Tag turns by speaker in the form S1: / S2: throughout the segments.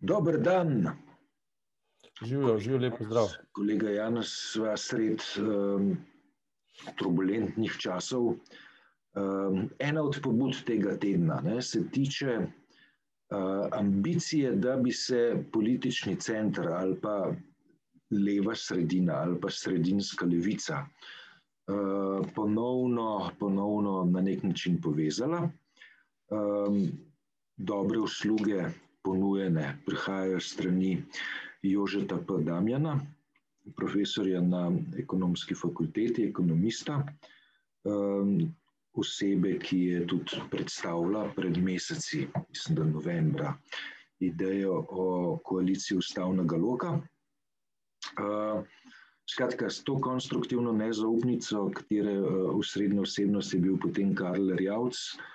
S1: Dober dan.
S2: Živijo, živijo, lepo zdrav.
S1: Kolega Janes, sva sred um, turbulentnih časov. Um, ena od pobud tega tedna ne, se tiče uh, ambicije, da bi se politični center ali pa leva sredina ali pa sredinska levica uh, ponovno, ponovno na nek način povezala. Um, dobre usluge ponujene prihajajo strani Jožeta P. Damjana, profesorja na ekonomski fakulteti, ekonomista, um, osebe, ki je tudi predstavila pred meseci, mislim, da novembra, idejo o koaliciji ustavnega loka. Uh, skratka, s to konstruktivno nezaupnico, katere uh, usrednja osebnost je bil potem Karl Rjavc, uh,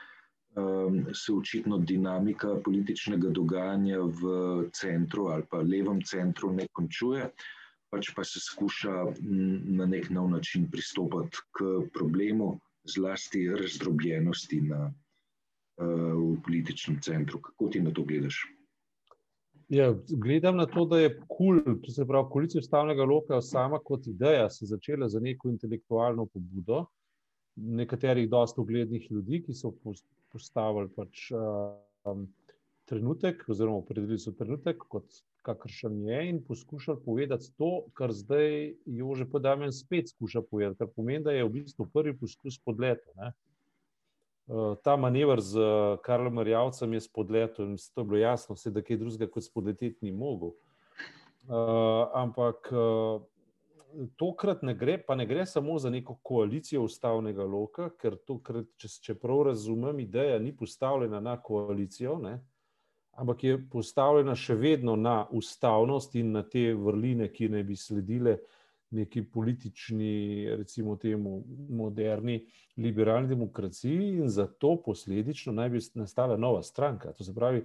S1: um, se očitno dinamika političnega dogajanja v centru ali pa levem centru ne končuje, pač pa se skuša na nek nov način pristopiti k problemu, zlasti razdrobljenosti na, uh, v političnem centru. Kako ti na to gledaš?
S2: Ja, gledam na to, da je kul, cool, to se pravi, koalicija ustavnega loka sama kot ideja se začela za neko intelektualno pobudo nekaterih dosta uglednih ljudi, ki so postavili pač, um, trenutek, oziroma opredelili so trenutek kot kakršen je, in poskušali povedati to, kar zdaj Jože Podamen spet skuša povedati, kar pomeni, da je v bistvu prvi poskus podleta. Uh, ta manever z Karlom Rjavcem je spodletel in to je bilo jasno, vse, da kaj drugega kot spodleteti ni mogel. Uh, ampak uh, tokrat ne gre, pa ne gre samo za neko koalicijo ustavnega loka, ker tokrat, če, če prav razumem, ideja ni postavljena na koalicijo, ne, ampak je postavljena še vedno na ustavnost in na te vrline, ki naj bi sledile neki politični, recimo temu, moderni, liberalni demokraciji, in zato posledično naj bi nastala nova stranka. To se pravi,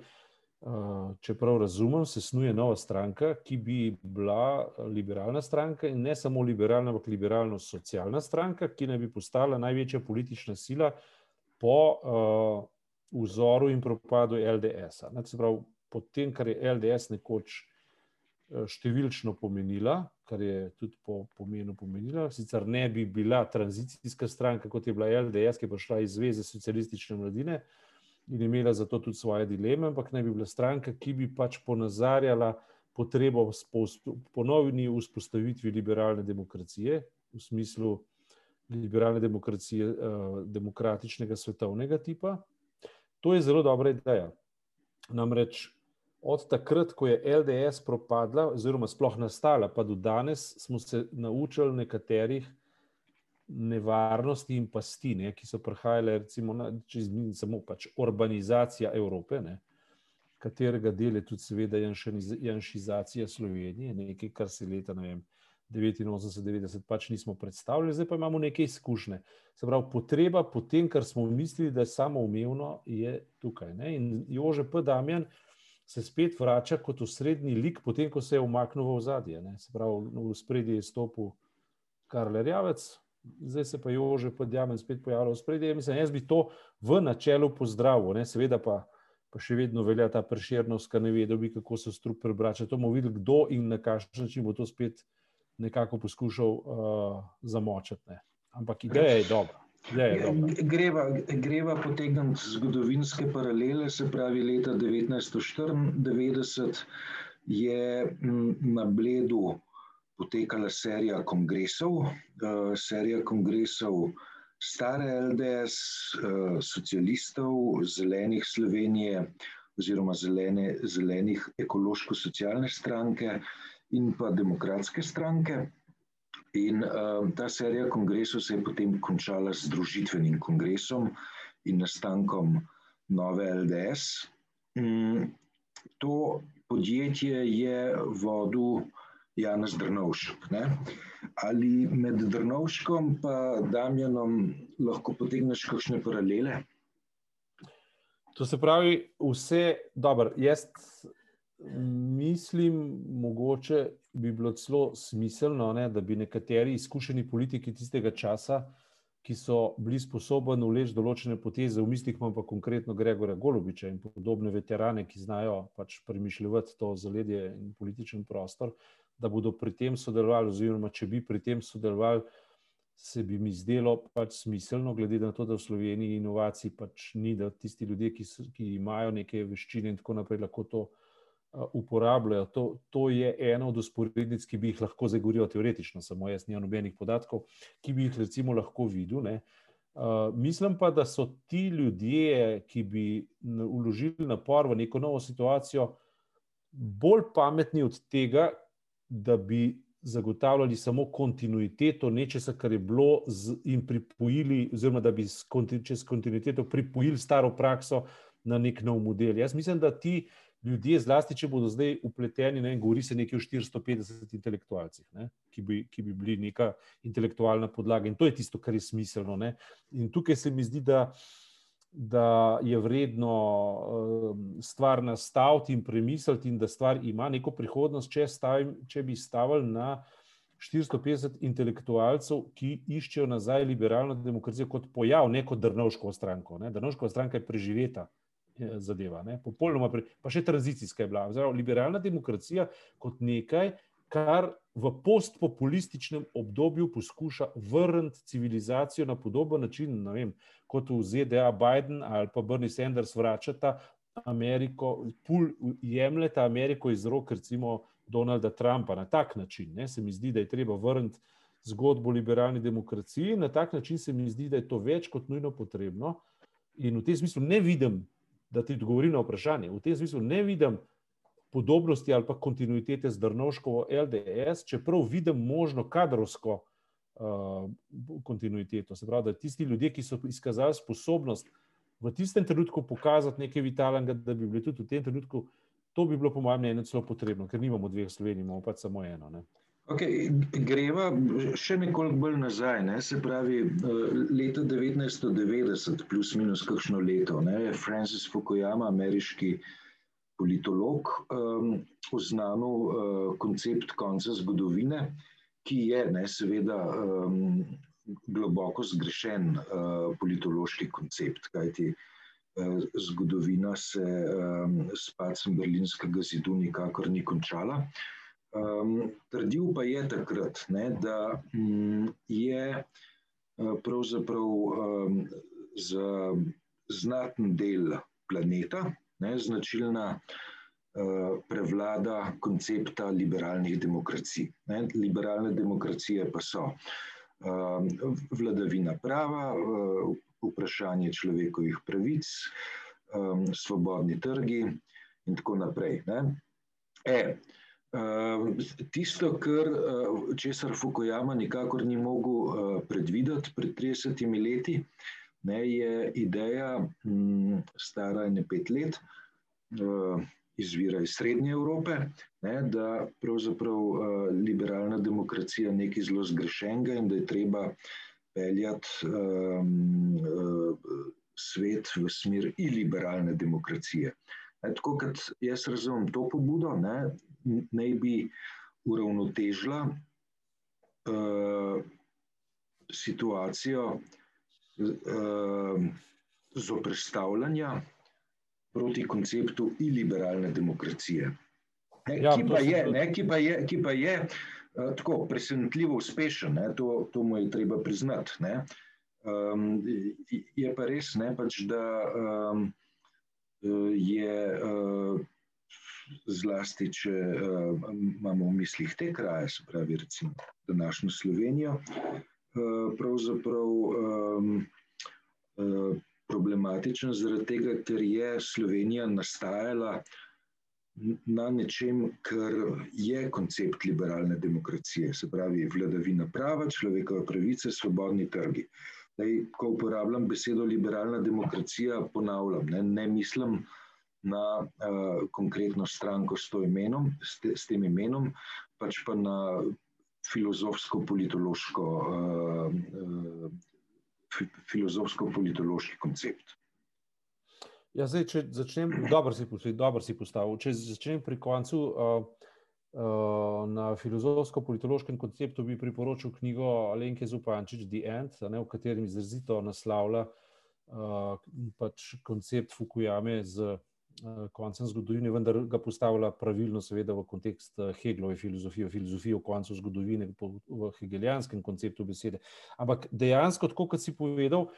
S2: če prav razumem, se snuje nova stranka, ki bi bila liberalna stranka in ne samo liberalna, ampak liberalno-socialna stranka, ki naj bi postala največja politična sila po uh, vzoru in propadu LDS-a. Po tem, kar je LDS nekoč številčno pomenila, kar je tudi po pomenu pomenila, sicer ne bi bila tranzicijska stranka, kot je bila LDS, ki je prišla iz Zveze socialistične mladine, uh, in imela zato tudi svoje dileme, ampak naj bi bila stranka, ki bi pač ponazarjala potrebo po ponovni vzpostavitvi liberalne demokracije v smislu liberalne demokracije, eh, demokratičnega svetovnega tipa. To je zelo dobra ideja. Namreč od takrat, ko je LDS propadla, oziroma sploh nastala, pa do danes, smo se naučili nekaterih nevarnosti in pasti, ne, ki so prihajale, recimo, na, čez mi, samo pač urbanizacija Evrope, ne, katerega del je tudi, seveda, janšizacija Slovenije, nekaj, kar se leta 89-90 pač nismo predstavljali, zdaj pa imamo nekaj izkušnje. Se pravi, potreba po tem, kar smo mislili, da je samoumevno, je tukaj. Ne. In Jože P. Damjan se spet vrača kot osrednji lik, potem ko se je umaknil v ozadje. Se pravi, v spredje je stopil Karl Rjavec, zdaj se pa Jože podjamen spet pojavlja v spredje. Mislim, jaz bi to v načelu pozdravil, ne? seveda pa, pa še vedno velja ta preširnost, ki ne ve, da bi kako se strup prebrača. To bomo videli, kdo in na kakšen način bo to spet nekako poskušal uh, zamočati. Ne? Ampak ideja je dobra.
S1: Greva, greva potegniti zgodovinske paralele, se pravi, leta 1994 je na Bledu potekala serija kongresov, uh, serija kongresov stare LDS, eh, socialistov, zelenih Slovenije oziroma zelene, zelenih ekološko-socialne stranke in pa demokratske stranke. In uh, ta serija kongresov se je potem končala z družitvenim kongresom in nastankom nove LDS. Um, to podjetje je vodil Janez Drnovšek. Ne? Ali med Drnovškom in Damjanom lahko potegneš kakšne paralele?
S2: To se pravi, vse dobro. Jaz mislim, mogoče bi bilo celo smiselno, ne, da bi nekateri izkušeni politiki tistega časa ki so bili sposobni vleči določene poteze, v mislih imam pa konkretno Gregorja Golobiča in podobne veterane, ki znajo pač premišljati to zaledje in političen prostor, da bodo pri tem sodelovali, oziroma če bi pri tem sodelovali, se bi mi zdelo pač smiselno, glede na to, da v Sloveniji inovacij pač ni, da tisti ljudje, ki, so, ki imajo neke veščine in tako naprej, lahko to uporabljajo. To, to je ena od usporednic, ki bi jih lahko zagoril teoretično, samo jaz nimam nobenih podatkov, ki bi jih recimo lahko videl. Ne. Uh, mislim pa, da so ti ljudje, ki bi vložili napor v neko novo situacijo, bolj pametni od tega, da bi zagotavljali samo kontinuiteto nečesa, kar je bilo in pripojili, oziroma da bi čez kontinuiteto pripojili staro prakso na nek nov model. Jaz mislim, da ti ljudje, zlasti če bodo zdaj upleteni, ne, govori se nekaj o 450 intelektualcih, ne, ki, bi, ki bi bili neka intelektualna podlaga in to je tisto, kar je smiselno. Ne. In tukaj se mi zdi, da, da je vredno um, stvar nastaviti in premisliti, in da stvar ima neko prihodnost, če, stavim, če bi stavili na 450 intelektualcev, ki iščejo nazaj liberalno demokracijo kot pojav, ne kot Drnovško stranko. Ne. Drnovško stranka je preživeta zadeva. Ne? Popolnoma, pre, pa še tranzicijska je bila. Zdaj, liberalna demokracija kot nekaj, kar v postpopulističnem obdobju poskuša vrniti civilizacijo na podoben način, vem, kot v ZDA Biden ali pa Bernie Sanders vračata Ameriko, pul jemljeta Ameriko iz rok, recimo Donalda Trumpa na tak način. Ne? Se mi zdi, da je treba vrniti zgodbo o liberalni demokraciji. Na tak način se mi zdi, da je to več kot nujno potrebno. In v tem smislu ne vidim da ti odgovorim na vprašanje. V tem smislu ne vidim podobnosti ali pa kontinuitete z Drnovškovo LDS, čeprav vidim možno kadrovsko uh, kontinuiteto. Se pravi, da tisti ljudje, ki so izkazali sposobnost v tistem trenutku pokazati nekaj vitalnega, da bi bili tudi v tem trenutku, to bi bilo po mojem mnenju celo potrebno, ker nimamo dveh Slovenij, imamo pa samo eno. Ne.
S1: Okay, greva še nekoliko bolj nazaj, ne? se pravi, eh, leta 1990, plus minus kakšno leto, ne? je Francis Fukuyama, ameriški politolog, um, oznanil uh, koncept konca zgodovine, ki je ne, seveda um, globoko zgrešen uh, politološki koncept, kajti uh, zgodovina se um, s pacem berlinskega zidu nikakor ni končala. Um, trdil pa je takrat, ne, da um, je uh, pravzaprav um, za znaten del planeta ne, značilna uh, prevlada koncepta liberalnih demokracij. Ne. Liberalne demokracije pa so um, vladavina prava, uh, vprašanje človekovih pravic, svobodni trgi in tako naprej. Ne. E, tisto, kar, eh, česar Fukuyama nikakor ni mogel eh, predvideti pred 30 leti, ne, je ideja, mm, stara ne pet let, eh, izvira iz Srednje Evrope, ne, da pravzaprav liberalna demokracija nekaj zelo zgrešenega in da je treba peljati um, svet v smer iliberalne demokracije. Ne, tako kot jaz razumem to pobudo, ne, naj bi uravnotežila uh, situacijo uh, zoprstavljanja proti konceptu iliberalne demokracije. Ne, ja, ki, pa je, ne, ki pa je, ki pa je uh, tako presenetljivo uspešen, ne, to, to mu je treba priznati. Ne. Um, je pa res, ne, pač, da um, je uh, zlasti, če uh, imamo v mislih te kraje, se pravi, recimo današnjo Slovenijo, uh, pravzaprav um, uh, problematičen zaradi tega, ker je Slovenija nastajala na nečem, kar je koncept liberalne demokracije, se pravi vladavina prava, človekove pravice, svobodni trgi. Daj, ko uporabljam besedo liberalna demokracija, ponavljam, ne, ne mislim, na uh, konkretno stranko s, imenom, s, te, s tem imenom, pač pa na filozofsko-politološko uh, uh, filozofsko koncept.
S2: Ja, zdaj, če začnem, dobro si, dobro si postavil. Če začnem pri koncu, uh, Na filozofsko-politološkem konceptu bi priporočil knjigo Alenke Zupančič, The End, ne, v katerem izrazito naslavlja uh, pač koncept Fukuyame z uh, koncem zgodovine, vendar ga postavlja pravilno, seveda, v kontekst Hegelove filozofije, filozofije o koncu zgodovine, v hegelijanskem konceptu besede. Ampak dejansko, tako kot si povedal,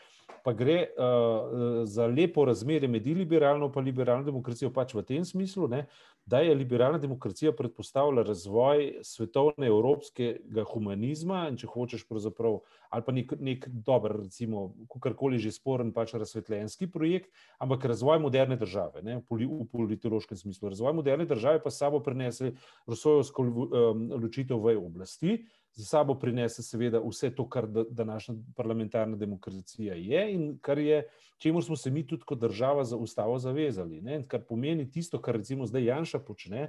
S2: pa gre uh, za lepo razmerje med iliberalno in liberalno demokracijo, pač v tem smislu, ne, da je liberalna demokracija predpostavlja razvoj svetovne evropskega humanizma in če hočeš pravzaprav, ali pa nek, nek dober, recimo, kakorkoli že sporen, pač razsvetljenski projekt, ampak razvoj moderne države, ne, v politološkem smislu. Razvoj moderne države pa sabo prinese Rusojevsko um, ločitev v oblasti, za sabo prinese seveda vse to, kar današnja parlamentarna demokracija je in kar je, čemu smo se mi tudi kot država za ustavo zavezali. Ne? Kar pomeni tisto, kar recimo zdaj Janša počne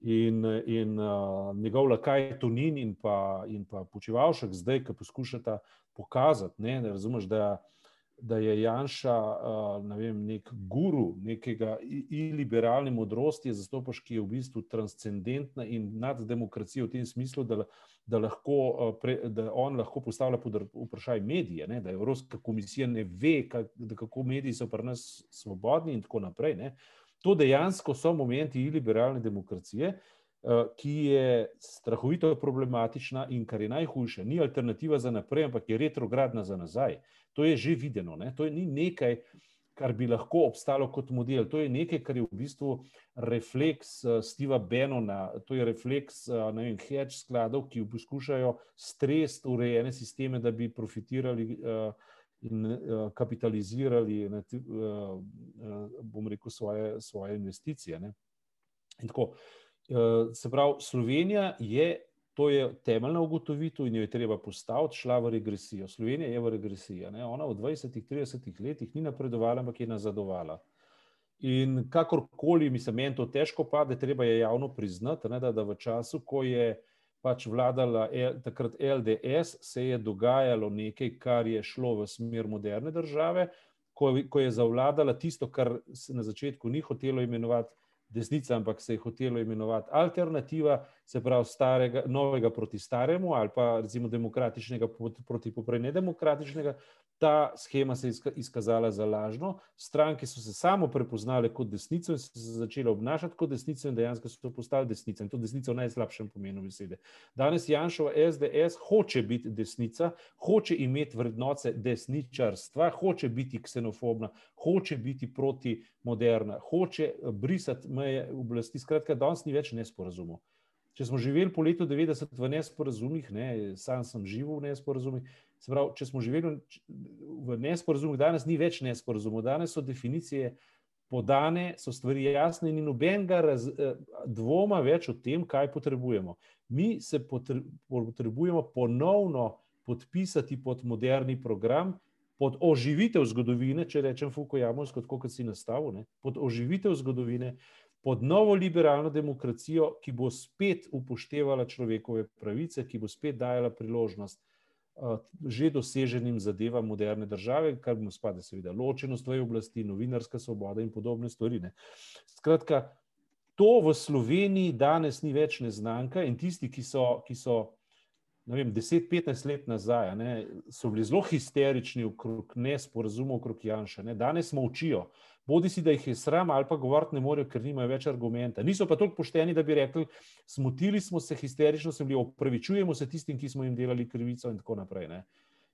S2: in, in uh, njegov lakaj Tonin in pa, pa Počivalšek zdaj, ki poskušata pokazati, ne, ne razumeš, da da je Janša ne vem, nek guru nekega iliberalne modrosti, zastopaš, ki je v bistvu transcendentna in nad demokracijo v tem smislu, da, da, lahko, da on lahko postavlja pod vprašaj medije, ne, da Evropska komisija ne ve, kak, kako mediji so pri nas svobodni in tako naprej. Ne. To dejansko so momenti iliberalne demokracije. Ki je strahovito problematična, in kar je najhujše, ni alternativa za naprej, ampak je retrogradna za nazaj. To je že videno. Ne? To je ni nekaj, kar bi lahko obstalo kot model. To je nekaj, kar je v bistvu refleks uh, Steva Benona, to je refleks uh, vem, hedge skladov, ki poskušajo stresti urejene sisteme, da bi profitirali. In kapitalizirali, ne, bom rekel, svoje, svoje investicije. Tako, uh, se pravi, Slovenija je To je temeljna ugotovitev in jo je treba postaviti, šla v regresijo. Slovenija je v regresiji. Ona v 20-30 letih ni napredovala, ampak je nazadovala. In kakorkoli, mislim, meni to težko pade, treba je javno priznati, ne, da, da v času, ko je pač vladala L, takrat LDS, se je dogajalo nekaj, kar je šlo v smer moderne države, ko, ko je zavladala tisto, kar se na začetku ni hotelo imenovati desnica, ampak se je hotelo imenovati alternativa, se pravi starega, novega proti staremu ali pa recimo demokratičnega proti poprej nedemokratičnega. Ta schema se je izkazala za lažno, stranke so se samo prepoznale kot desnico in so se začele obnašati kot desnico in dejansko so postali desnica in to desnico v najslabšem pomenu besede. Danes Janšova SDS hoče biti desnica, hoče imeti vrednote desničarstva, hoče biti ksenofobna, hoče biti proti moderna, hoče brisati meje oblasti. Skratka, danes ni več nesporazumov. Če smo živeli po letu 90 v nesporazumih, ne, sam sem živel v nesporazumih, Se pravi, če smo živeli v nesporazumih, danes ni več nesporazumov, danes so definicije podane, so stvari jasne in nobenega raz, eh, dvoma več o tem, kaj potrebujemo. Mi se potrebujemo ponovno podpisati pod moderni program, pod oživitev zgodovine, če rečem Fukujamovsko, kot si nastavil, ne, pod oživitev zgodovine, pod novo liberalno demokracijo, ki bo spet upoštevala človekove pravice, ki bo spet dajala priložnost že doseženim zadevam moderne države, kar bi mu spada, seveda, ločenost v oblasti, novinarska svoboda in podobne stvari. Ne. Skratka, to v Sloveniji danes ni več neznanka in tisti, ki so, ki so 10-15 let nazaj, ne, so bili zelo histerični okrog nesporazumov, okrog Janša. Ne. Danes molčijo. Bodi si, da jih je sram, ali pa govoriti ne morejo, ker nimajo več argumenta. Niso pa tako pošteni, da bi rekli, smotili smo se, histerično smo bili, opravičujemo se tistim, ki smo jim delali krivico in tako naprej. Ne.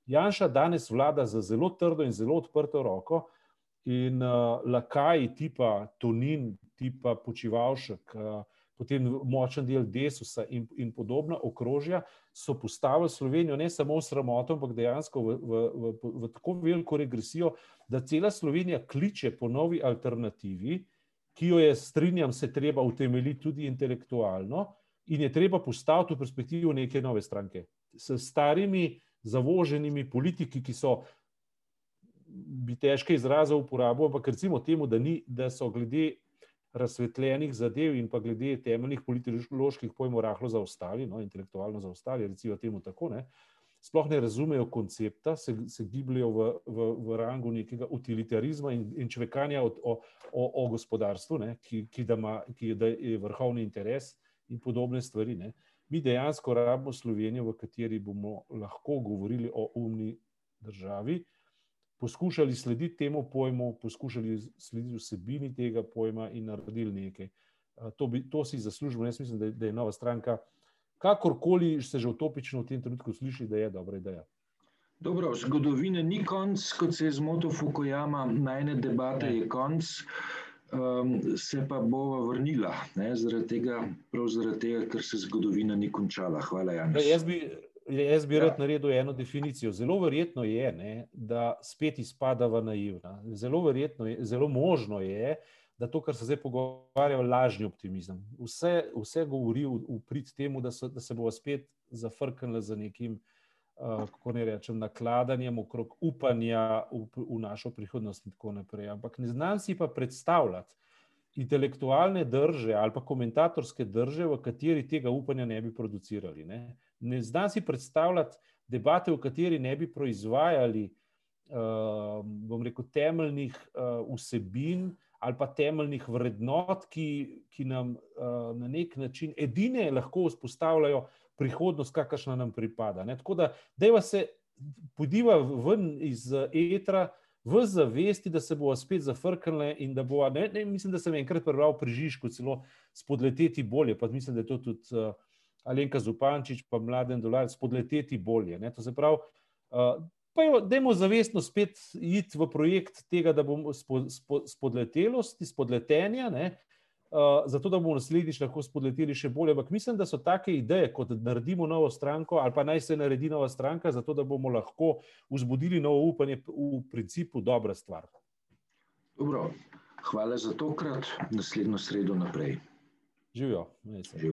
S2: Janša danes vlada za zelo trdo in zelo odprto roko in uh, lakaji tipa Tonin, tipa Počivalšek, uh, potem močen del Desusa in, in podobna okrožja, so postavili Slovenijo ne samo v sramoto, ampak dejansko v, v, v, v tako veliko regresijo, da cela Slovenija kliče po novi alternativi, ki jo je, strinjam se, treba utemeljiti tudi intelektualno in je treba postaviti v perspektivo neke nove stranke. S starimi, zavoženimi politiki, ki so. Bi težko izrazil uporabo, ampak recimo temu, da, ni, da so glede razsvetljenih zadev in pa glede temeljnih političnih pojmov rahlo zaostali, no, intelektualno zaostali, recimo temu tako, ne, sploh ne razumejo koncepta, se, se gibljajo v, v, v rangu nekega utilitarizma in, in čvekanja o, o, o, o gospodarstvu, ne, ki, ki, da ima, ki da je vrhovni interes in podobne stvari. Ne. Mi dejansko rabimo Slovenijo, v kateri bomo lahko govorili o umni državi, poskušali slediti temu pojmu, poskušali slediti vsebini tega pojma in naredili nekaj. To, bi, to si zaslužimo. Jaz mislim, da je, da je nova stranka, kakorkoli se že utopično v tem trenutku sliši, da je dobra ideja.
S1: Dobro, zgodovine ni konc, kot se je zmotil Fukuyama, najne debate je konc, um, se pa bova vrnila, ne, zaradi tega, prav zaradi tega, ker se zgodovina ni končala. Hvala, Janis.
S2: Jaz bi, jaz bi rad ja. naredil eno definicijo. Zelo verjetno je, ne, da spet izpadava naivna. Zelo verjetno je, zelo možno je, da to, kar se zdaj pogovarjajo, lažni optimizem. Vse, vse govori v, v prid temu, da, so, da se bo spet zafrknila za nekim Eh, kako ne rečem, nakladanjem okrog upanja v, v našo prihodnost in tako naprej. Ampak ne znam si pa predstavljati intelektualne drže ali pa komentatorske drže, v kateri tega upanja ne bi producirali. Ne, ne znam si predstavljati debate, v kateri ne bi proizvajali, uh, bom rekel, temeljnih uh, vsebin ali pa temeljnih vrednot, ki, ki nam uh, na nek način edine lahko vzpostavljajo prihodnost, kakršna nam pripada. Ne? Tako da, da se podiva ven iz etra, v zavesti, da se bo spet zafrknile in da bo, ne, ne, mislim, da sem enkrat prebral pri Žižku, celo spodleteti bolje, pa mislim, da je to tudi uh, Alenka Zupančič, pa mladen dolar, spodleteti bolje. Ne? To se pravi, uh, pa jo, dajmo zavestno spet iti v projekt tega, da bomo spodletelosti, spodletenja, ne? Uh, zato da bomo naslednjič lahko spodleteli še bolje. Ampak mislim, da so take ideje, kot da naredimo novo stranko, ali pa naj se naredi nova stranka, zato da bomo lahko vzbudili novo upanje, v principu dobra stvar.
S1: Dobro, hvala za tokrat, naslednjo sredo naprej.
S2: Živijo.